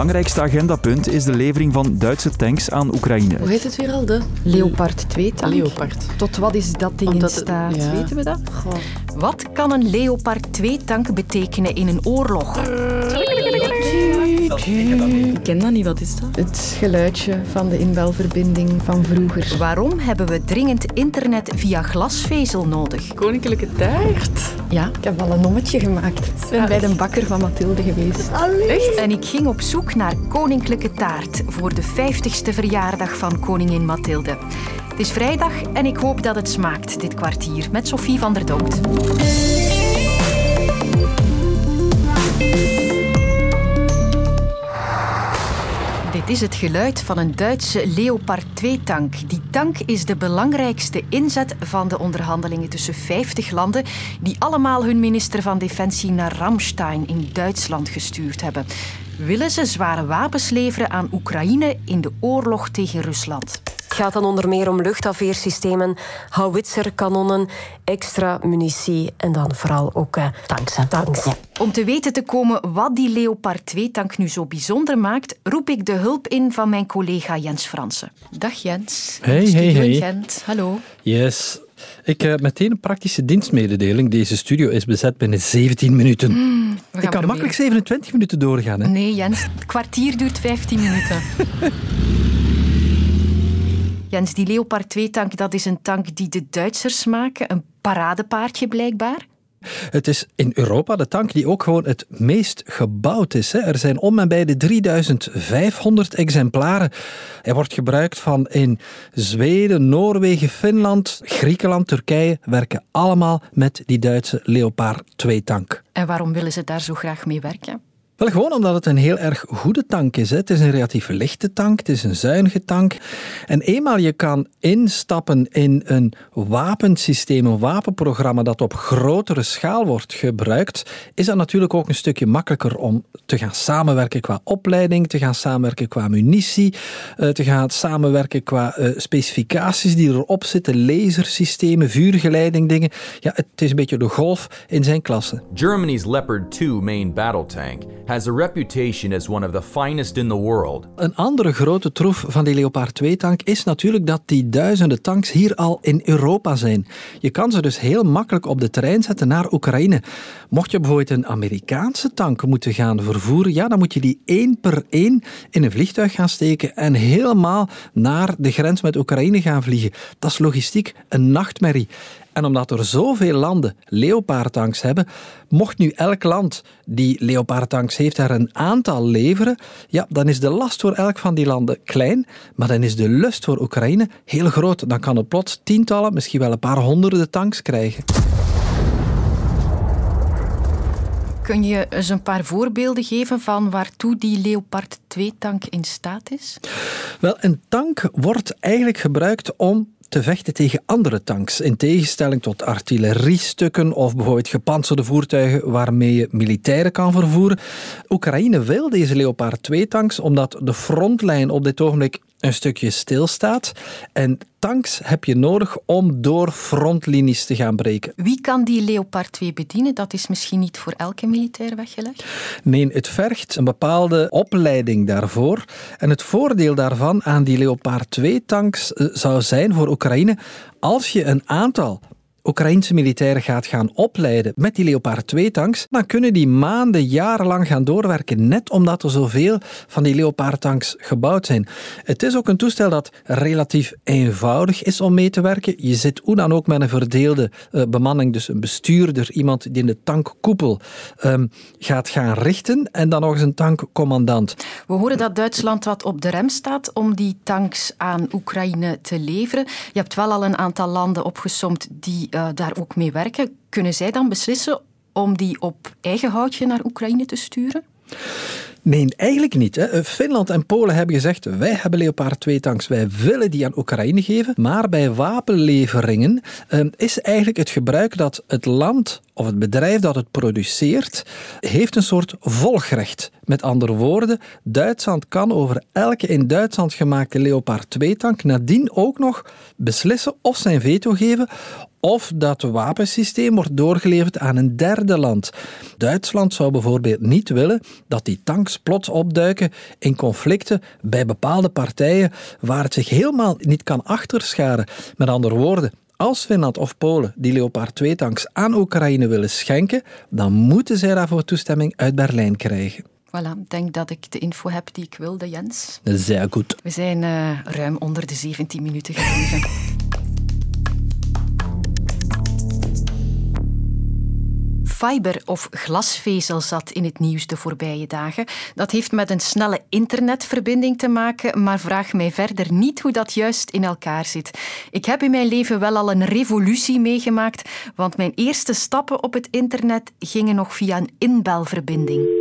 belangrijkste agendapunt is de levering van Duitse tanks aan Oekraïne. Hoe heet het weer al? De Leopard 2 tank. Leopard. Tot wat is dat ding Omdat in het- staat? ja. Weten we dat? Goh. Wat kan een Leopard 2-tank betekenen in een oorlog? Ik ken dat niet, wat is dat? Het geluidje van de inbelverbinding van vroeger. Waarom hebben we dringend internet via glasvezel nodig? Koninklijke taart. Ja, ik heb al een ommetje gemaakt. Ik ben bij de bakker van Mathilde geweest. Echt? En ik ging op zoek naar koninklijke taart voor de 50ste verjaardag van koningin Mathilde. Het is vrijdag en ik hoop dat het smaakt, dit kwartier, met Sophie van der Dokt. Is het geluid van een Duitse Leopard 2-tank. Die tank is de belangrijkste inzet van de onderhandelingen tussen 50 landen, die allemaal hun minister van Defensie naar Ramstein in Duitsland gestuurd hebben. Willen ze zware wapens leveren aan Oekraïne in de oorlog tegen Rusland? Het gaat dan onder meer om luchtafweersystemen, howitserkanonnen, extra munitie en dan vooral ook eh, tanks. hè. tanks. Om te weten te komen wat die Leopard 2-tank nu zo bijzonder maakt, roep ik de hulp in van mijn collega Jens Fransen. Dag Jens. Hey, hey, hey. Gent. Hallo. Yes. Ik heb meteen een praktische dienstmededeling. Deze studio is bezet binnen 17 minuten. We gaan ik kan proberen. makkelijk 27 minuten doorgaan. Hè? Nee, Jens, het kwartier duurt 15 minuten. Jens, die Leopard 2-tank, dat is een tank die de Duitsers maken. Een paradepaardje blijkbaar. Het is in Europa de tank die ook gewoon het meest gebouwd is. Er zijn om en bij de 3500 exemplaren. Hij wordt gebruikt van in Zweden, Noorwegen, Finland, Griekenland, Turkije. Werken allemaal met die Duitse Leopard 2-tank. En waarom willen ze daar zo graag mee werken? Wel, gewoon omdat het een heel erg goede tank is. Hè. Het is een relatief lichte tank, het is een zuinige tank. En eenmaal je kan instappen in een wapensysteem, een wapenprogramma dat op grotere schaal wordt gebruikt, is dat natuurlijk ook een stukje makkelijker om te gaan samenwerken qua opleiding, te gaan samenwerken qua munitie, eh, te gaan samenwerken qua eh, specificaties die erop zitten, lasersystemen, vuurgeleiding, dingen. Ja, het is een beetje de golf in zijn klasse. Germany's Leopard 2 main battle tank has a reputation as one of the finest in the world. Een andere grote troef van die Leopard 2-tank is natuurlijk dat die duizenden tanks hier al in Europa zijn. Je kan ze dus heel makkelijk op de trein zetten naar Oekraïne. Mocht je bijvoorbeeld een Amerikaanse tank moeten gaan vervoeren, ja, dan moet je die één per één in een vliegtuig gaan steken en helemaal naar de grens met Oekraïne gaan vliegen. Dat is logistiek een nachtmerrie. En omdat er zoveel landen Leopard-tanks hebben, mocht nu elk land die Leopard-tanks heeft er een aantal leveren, ja, dan is de last voor elk van die landen klein, maar dan is de lust voor Oekraïne heel groot. Dan kan het plots tientallen, misschien wel een paar honderden tanks krijgen. Kun je eens een paar voorbeelden geven van waartoe die Leopard 2-tank in staat is? Wel, een tank wordt eigenlijk gebruikt om te vechten tegen andere tanks. In tegenstelling tot artilleriestukken of bijvoorbeeld gepantserde voertuigen waarmee je militairen kan vervoeren. Oekraïne wil deze Leopard 2-tanks omdat de frontlijn op dit ogenblik een stukje stilstaat. En tanks heb je nodig om door frontlinies te gaan breken. Wie kan die Leopard 2 bedienen? Dat is misschien niet voor elke militair weggelegd. Nee, het vergt een bepaalde opleiding daarvoor. En het voordeel daarvan aan die Leopard 2-tanks zou zijn voor Oekraïne als je een aantal Oekraïnse militairen gaat gaan opleiden met die Leopard 2-tanks, dan kunnen die maanden, jarenlang gaan doorwerken, net omdat er zoveel van die Leopard-tanks gebouwd zijn. Het is ook een toestel dat relatief eenvoudig is om mee te werken. Je zit hoe dan ook met een verdeelde uh, bemanning, dus een bestuurder, iemand die in de tankkoepel um, gaat gaan richten en dan nog eens een tankcommandant. We horen dat Duitsland wat op de rem staat om die tanks aan Oekraïne te leveren. Je hebt wel al een aantal landen opgesomd die uh, daar ook mee werken. Kunnen zij dan beslissen om die op eigen houtje naar Oekraïne te sturen? Nee, eigenlijk niet. Hè. Finland en Polen hebben gezegd: wij hebben Leopard 2 tanks, wij willen die aan Oekraïne geven. Maar bij wapenleveringen uh, is eigenlijk het gebruik dat het land of het bedrijf dat het produceert, heeft een soort volgrecht. Met andere woorden, Duitsland kan over elke in Duitsland gemaakte Leopard 2 tank nadien ook nog beslissen of zijn veto geven of dat wapensysteem wordt doorgeleverd aan een derde land. Duitsland zou bijvoorbeeld niet willen dat die tanks plots opduiken in conflicten bij bepaalde partijen waar het zich helemaal niet kan achterscharen. Met andere woorden, als Finland of Polen die Leopard 2-tanks aan Oekraïne willen schenken, dan moeten zij daarvoor toestemming uit Berlijn krijgen. Voilà, ik denk dat ik de info heb die ik wilde, Jens. Zeer goed. We zijn uh, ruim onder de 17 minuten gebleven. Fiber of glasvezel zat in het nieuws de voorbije dagen. Dat heeft met een snelle internetverbinding te maken, maar vraag mij verder niet hoe dat juist in elkaar zit. Ik heb in mijn leven wel al een revolutie meegemaakt, want mijn eerste stappen op het internet gingen nog via een inbelverbinding.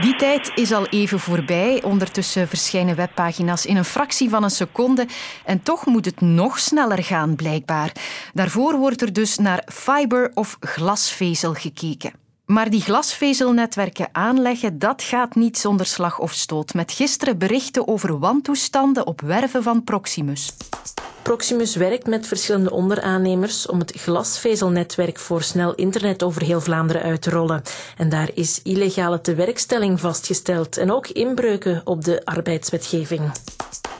Die tijd is al even voorbij. Ondertussen verschijnen webpagina's in een fractie van een seconde. En toch moet het nog sneller gaan, blijkbaar. Daarvoor wordt er dus naar fiber of glasvezel gekeken. Maar die glasvezelnetwerken aanleggen, dat gaat niet zonder slag of stoot. Met gisteren berichten over wantoestanden op werven van Proximus. Proximus werkt met verschillende onderaannemers om het glasvezelnetwerk voor snel internet over heel Vlaanderen uit te rollen. En daar is illegale tewerkstelling vastgesteld en ook inbreuken op de arbeidswetgeving.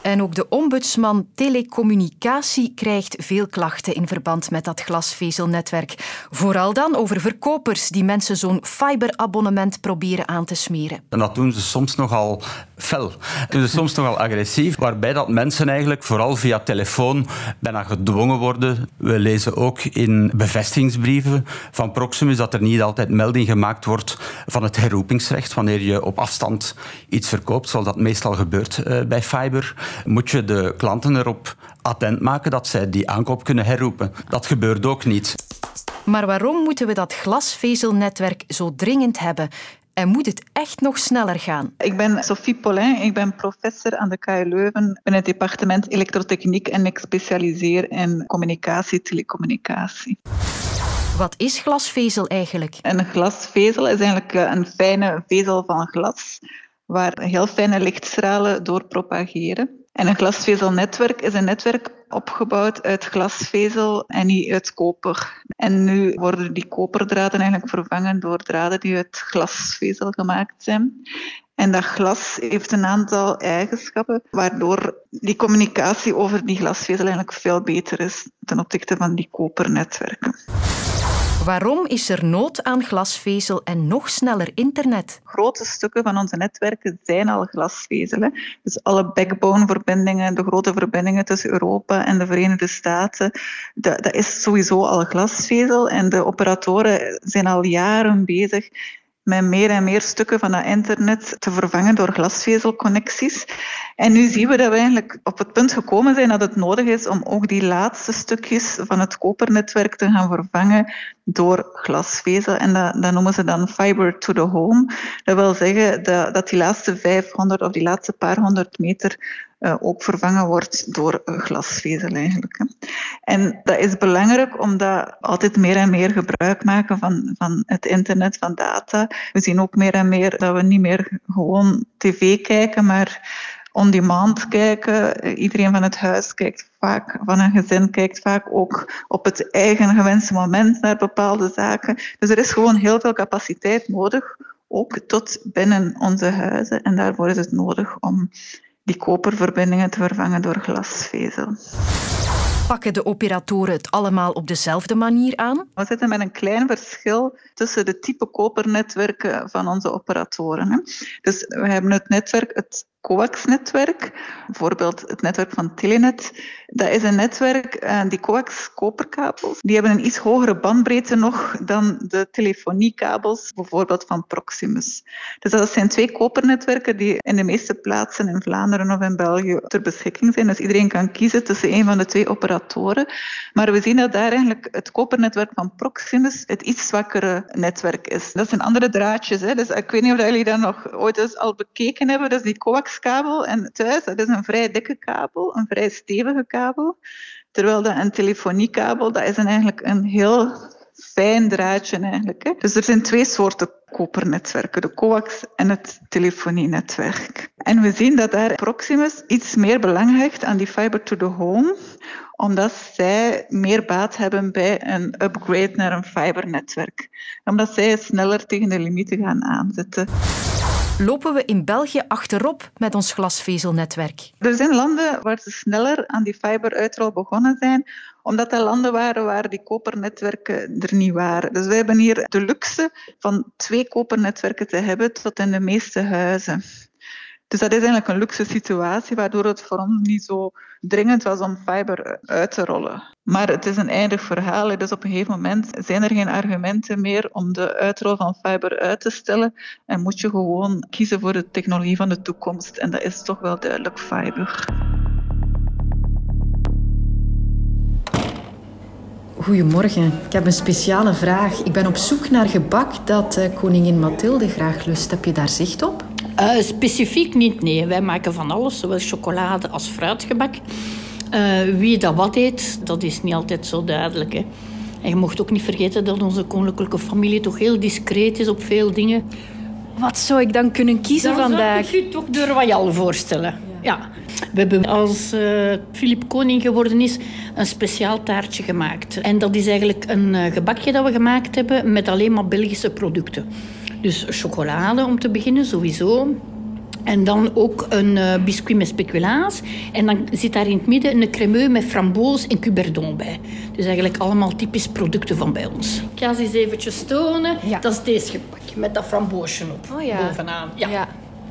En ook de ombudsman telecommunicatie krijgt veel klachten in verband met dat glasvezelnetwerk. Vooral dan over verkopers die mensen zo'n fiberabonnement proberen aan te smeren. En dat doen ze soms nogal fel. Doen soms nogal agressief, waarbij dat mensen eigenlijk vooral via telefoon bijna gedwongen worden. We lezen ook in bevestigingsbrieven van Proximus dat er niet altijd melding gemaakt wordt van het herroepingsrecht wanneer je op afstand iets verkoopt, zoals dat meestal gebeurt eh, bij fiber moet je de klanten erop attent maken dat zij die aankoop kunnen herroepen. Dat gebeurt ook niet. Maar waarom moeten we dat glasvezelnetwerk zo dringend hebben? En moet het echt nog sneller gaan? Ik ben Sophie Paulin, ik ben professor aan de KU Leuven in het departement elektrotechniek en ik specialiseer in communicatie, telecommunicatie. Wat is glasvezel eigenlijk? Een glasvezel is eigenlijk eh, een fijne vezel van glas waar heel fijne lichtstralen door propageren. En een glasvezelnetwerk is een netwerk opgebouwd uit glasvezel en niet uit koper. En nu worden die koperdraden eigenlijk vervangen door draden die uit glasvezel gemaakt zijn. En dat glas heeft een aantal eigenschappen waardoor die communicatie over die glasvezel eigenlijk veel beter is ten opzichte van die kopernetwerken. Waarom is er nood aan glasvezel en nog sneller internet? Grote stukken van onze netwerken zijn al glasvezel. Dus alle backbone-verbindingen, de grote verbindingen tussen Europa en de Verenigde Staten, dat, dat is sowieso al glasvezel. En de operatoren zijn al jaren bezig met meer en meer stukken van dat internet te vervangen door glasvezelconnecties. En nu zien we dat we eigenlijk op het punt gekomen zijn dat het nodig is om ook die laatste stukjes van het kopernetwerk te gaan vervangen door glasvezel. En dat, dat noemen ze dan fiber to the home. Dat wil zeggen dat, dat die laatste 500 of die laatste paar honderd meter ook vervangen wordt door glasvezel eigenlijk. En dat is belangrijk omdat altijd meer en meer gebruik maken van, van het internet, van data. We zien ook meer en meer dat we niet meer gewoon tv kijken, maar on-demand kijken. Iedereen van het huis kijkt vaak, van een gezin kijkt vaak ook op het eigen gewenste moment naar bepaalde zaken. Dus er is gewoon heel veel capaciteit nodig, ook tot binnen onze huizen. En daarvoor is het nodig om die koperverbindingen te vervangen door glasvezel. Pakken de operatoren het allemaal op dezelfde manier aan? We zitten met een klein verschil tussen de type kopernetwerken van onze operatoren. Dus we hebben het netwerk, het coax-netwerk, bijvoorbeeld het netwerk van Telenet. Dat is een netwerk, eh, die coax-koperkabels, die hebben een iets hogere bandbreedte nog dan de telefoniekabels, bijvoorbeeld van Proximus. Dus dat zijn twee kopernetwerken die in de meeste plaatsen in Vlaanderen of in België ter beschikking zijn. Dus iedereen kan kiezen tussen een van de twee operatoren. Maar we zien dat daar eigenlijk het kopernetwerk van Proximus het iets zwakkere netwerk is. Dat zijn andere draadjes. Hè. Dus ik weet niet of jullie dat nog ooit eens al bekeken hebben. Dus die coax kabel en thuis, dat is een vrij dikke kabel, een vrij stevige kabel. Terwijl dat een telefoniekabel, dat is een eigenlijk een heel fijn draadje eigenlijk. Hè. Dus er zijn twee soorten kopernetwerken, de coax en het telefonienetwerk. En we zien dat daar Proximus iets meer belang hecht aan die fiber to the home, omdat zij meer baat hebben bij een upgrade naar een fibernetwerk. Omdat zij sneller tegen de limieten gaan aanzetten lopen we in België achterop met ons glasvezelnetwerk. Er zijn landen waar ze sneller aan die fiberuitrol begonnen zijn, omdat er landen waren waar die kopernetwerken er niet waren. Dus wij hebben hier de luxe van twee kopernetwerken te hebben tot in de meeste huizen. Dus dat is eigenlijk een luxe situatie, waardoor het voor ons niet zo dringend was om fiber uit te rollen. Maar het is een eindig verhaal, dus op een gegeven moment zijn er geen argumenten meer om de uitrol van fiber uit te stellen en moet je gewoon kiezen voor de technologie van de toekomst. En dat is toch wel duidelijk fiber. Goedemorgen, ik heb een speciale vraag. Ik ben op zoek naar gebak dat eh, koningin Mathilde graag lust. Heb je daar zicht op? Uh, specifiek niet, nee. Wij maken van alles, zowel chocolade als fruitgebak. Uh, wie dat wat eet, dat is niet altijd zo duidelijk. Hè. En je mocht ook niet vergeten dat onze koninklijke familie toch heel discreet is op veel dingen. Wat zou ik dan kunnen kiezen dan vandaag? zou ik u toch de Royal voorstellen. Ja. We hebben als uh, Filip koning geworden is een speciaal taartje gemaakt. En dat is eigenlijk een gebakje dat we gemaakt hebben met alleen maar Belgische producten. Dus chocolade om te beginnen, sowieso. En dan ook een uh, biscuit met speculaas. En dan zit daar in het midden een cremeux met framboos en cuberdon bij. Dus eigenlijk allemaal typisch producten van bij ons. Ik ga ze eens eventjes tonen. Ja. Dat is deze gepak met dat framboosje op oh, ja. bovenaan. Ja. ja.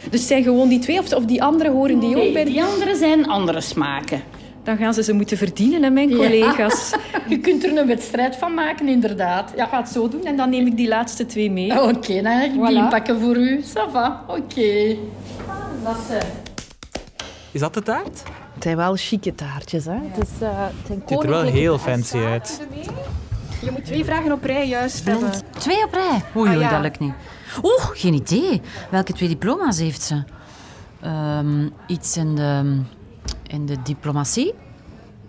Dus zijn gewoon die twee of, of die andere horen die nee, ook bij? die andere zijn andere smaken. Dan gaan ze ze moeten verdienen, hè, mijn collega's. Ja. Je kunt er een wedstrijd van maken, inderdaad. Ja, ga het zo doen en dan neem ik die laatste twee mee. Oké, okay, dan ga ik voilà. die pakken voor u. Ça va, oké. Okay. Dat is... Dat de taart? Het zijn wel chique taartjes, hè? Het, is, uh, het, ziet er wel heel fancy uit. Je moet twee vragen op rij juist hebben. Twee op rij? Oei, ah, ja. dat lukt niet. Oeh, geen idee. Welke twee diploma's heeft ze? Um, iets in de in de diplomatie?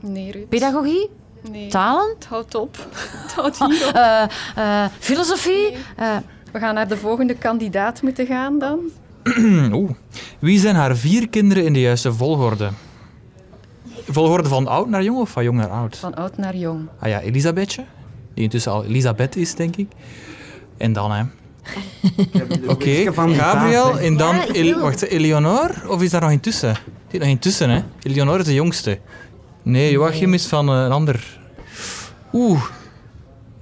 Nee, Ruud. Pedagogie? Nee. Talen? Het houdt op. Het houdt hier op. Uh, uh, filosofie? Nee. Uh. We gaan naar de volgende kandidaat moeten gaan dan. Oeh. Wie zijn haar vier kinderen in de juiste volgorde? Volgorde van oud naar jong of van jong naar oud? Van oud naar jong. Ah ja, Elisabethje. Die intussen al Elisabeth is, denk ik. En dan, hè. Oké, okay. Gabriel en dan... Ja, El wacht, Eleonor? Of is daar nog intussen? Die nog intussen, hè. Eleonore is de jongste. Nee, Joachim is van uh, een ander. Oeh.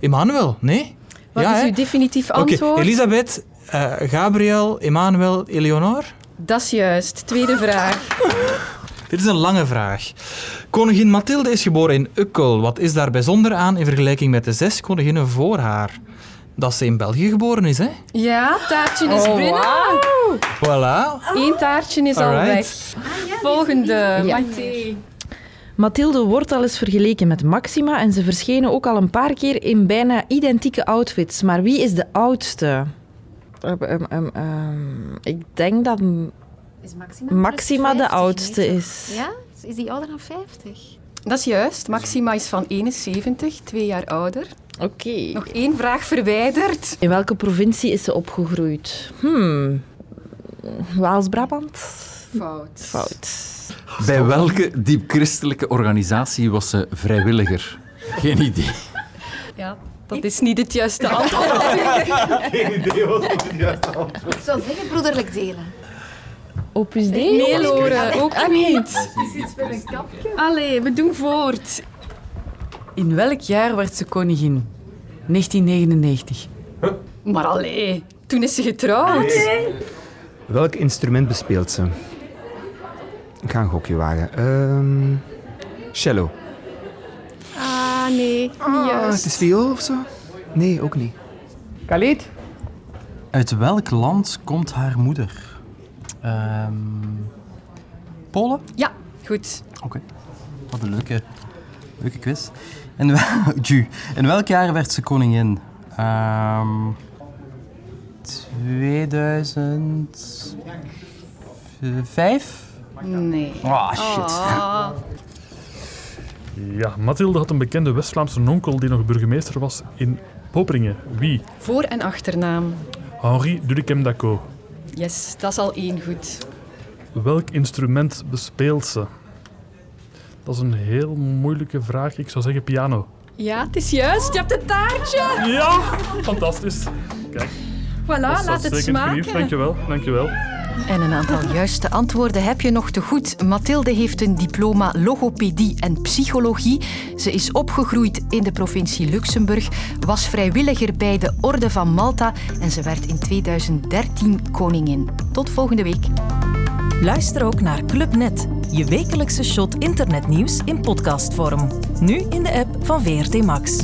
Emmanuel, nee? Wat ja, is uw definitief antwoord? Oké, okay. Elisabeth, uh, Gabriel, Emmanuel, Eleonore? Dat is juist. Tweede vraag. Dit is een lange vraag. Koningin Mathilde is geboren in Ukkel. Wat is daar bijzonder aan in vergelijking met de zes koninginnen voor haar? Dat ze in België geboren is, hè? Ja, taartje is oh, binnen. Wow. Voilà. Eén taartje is Alright. al weg. Volgende. Ja. Mathilde wordt al eens vergeleken met Maxima en ze verschenen ook al een paar keer in bijna identieke outfits. Maar wie is de oudste? Um, um, um, ik denk dat is Maxima, Maxima 50, de oudste is. Ja? Is die ouder dan 50? Dat is juist. Maxima is van 71, twee jaar ouder. Oké. Okay. Nog één vraag verwijderd. In welke provincie is ze opgegroeid? Hmm. Waals-Brabant? Fout. Fout. Bij welke diep-christelijke organisatie was ze vrijwilliger? Geen idee. Ja, dat is niet het juiste antwoord. Geen idee wat het juiste antwoord Ik zou zeggen broederlijk delen. Opus Dei? Nee, Lore, ook Ah, niet. Het is iets met een kapje. Allee, we doen voort. In welk jaar werd ze koningin? 1999. Maar allee, toen is ze getrouwd. Welk instrument bespeelt ze? Ik ga een gokje wagen. Uh, cello. Ah, nee, niet ah, juist. Het is viool of zo? Nee, ook niet. Khalid? Uit welk land komt haar moeder? Um, Polen? Ja, goed. Oké. Okay. Wat een leuke, leuke quiz. En, wel, In welk jaar werd ze koningin? Um, 2005? Nee. Oh, shit. Oh. Ja, Mathilde had een bekende West-Vlaamse onkel die nog burgemeester was in Poperingen, wie? Voor- en achternaam. Henri Dudekem Daco. Yes, dat is al één goed. Welk instrument bespeelt ze? Dat is een heel moeilijke vraag. Ik zou zeggen piano. Ja, het is juist. Je hebt het taartje. Ja, fantastisch. Kijk. Voilà, laat het smaken. Dankjewel, dankjewel. En een aantal juiste antwoorden heb je nog te goed. Mathilde heeft een diploma logopedie en psychologie. Ze is opgegroeid in de provincie Luxemburg, was vrijwilliger bij de Orde van Malta en ze werd in 2013 koningin. Tot volgende week. Luister ook naar Clubnet, je wekelijkse shot internetnieuws in podcastvorm. Nu in de app van VRT Max.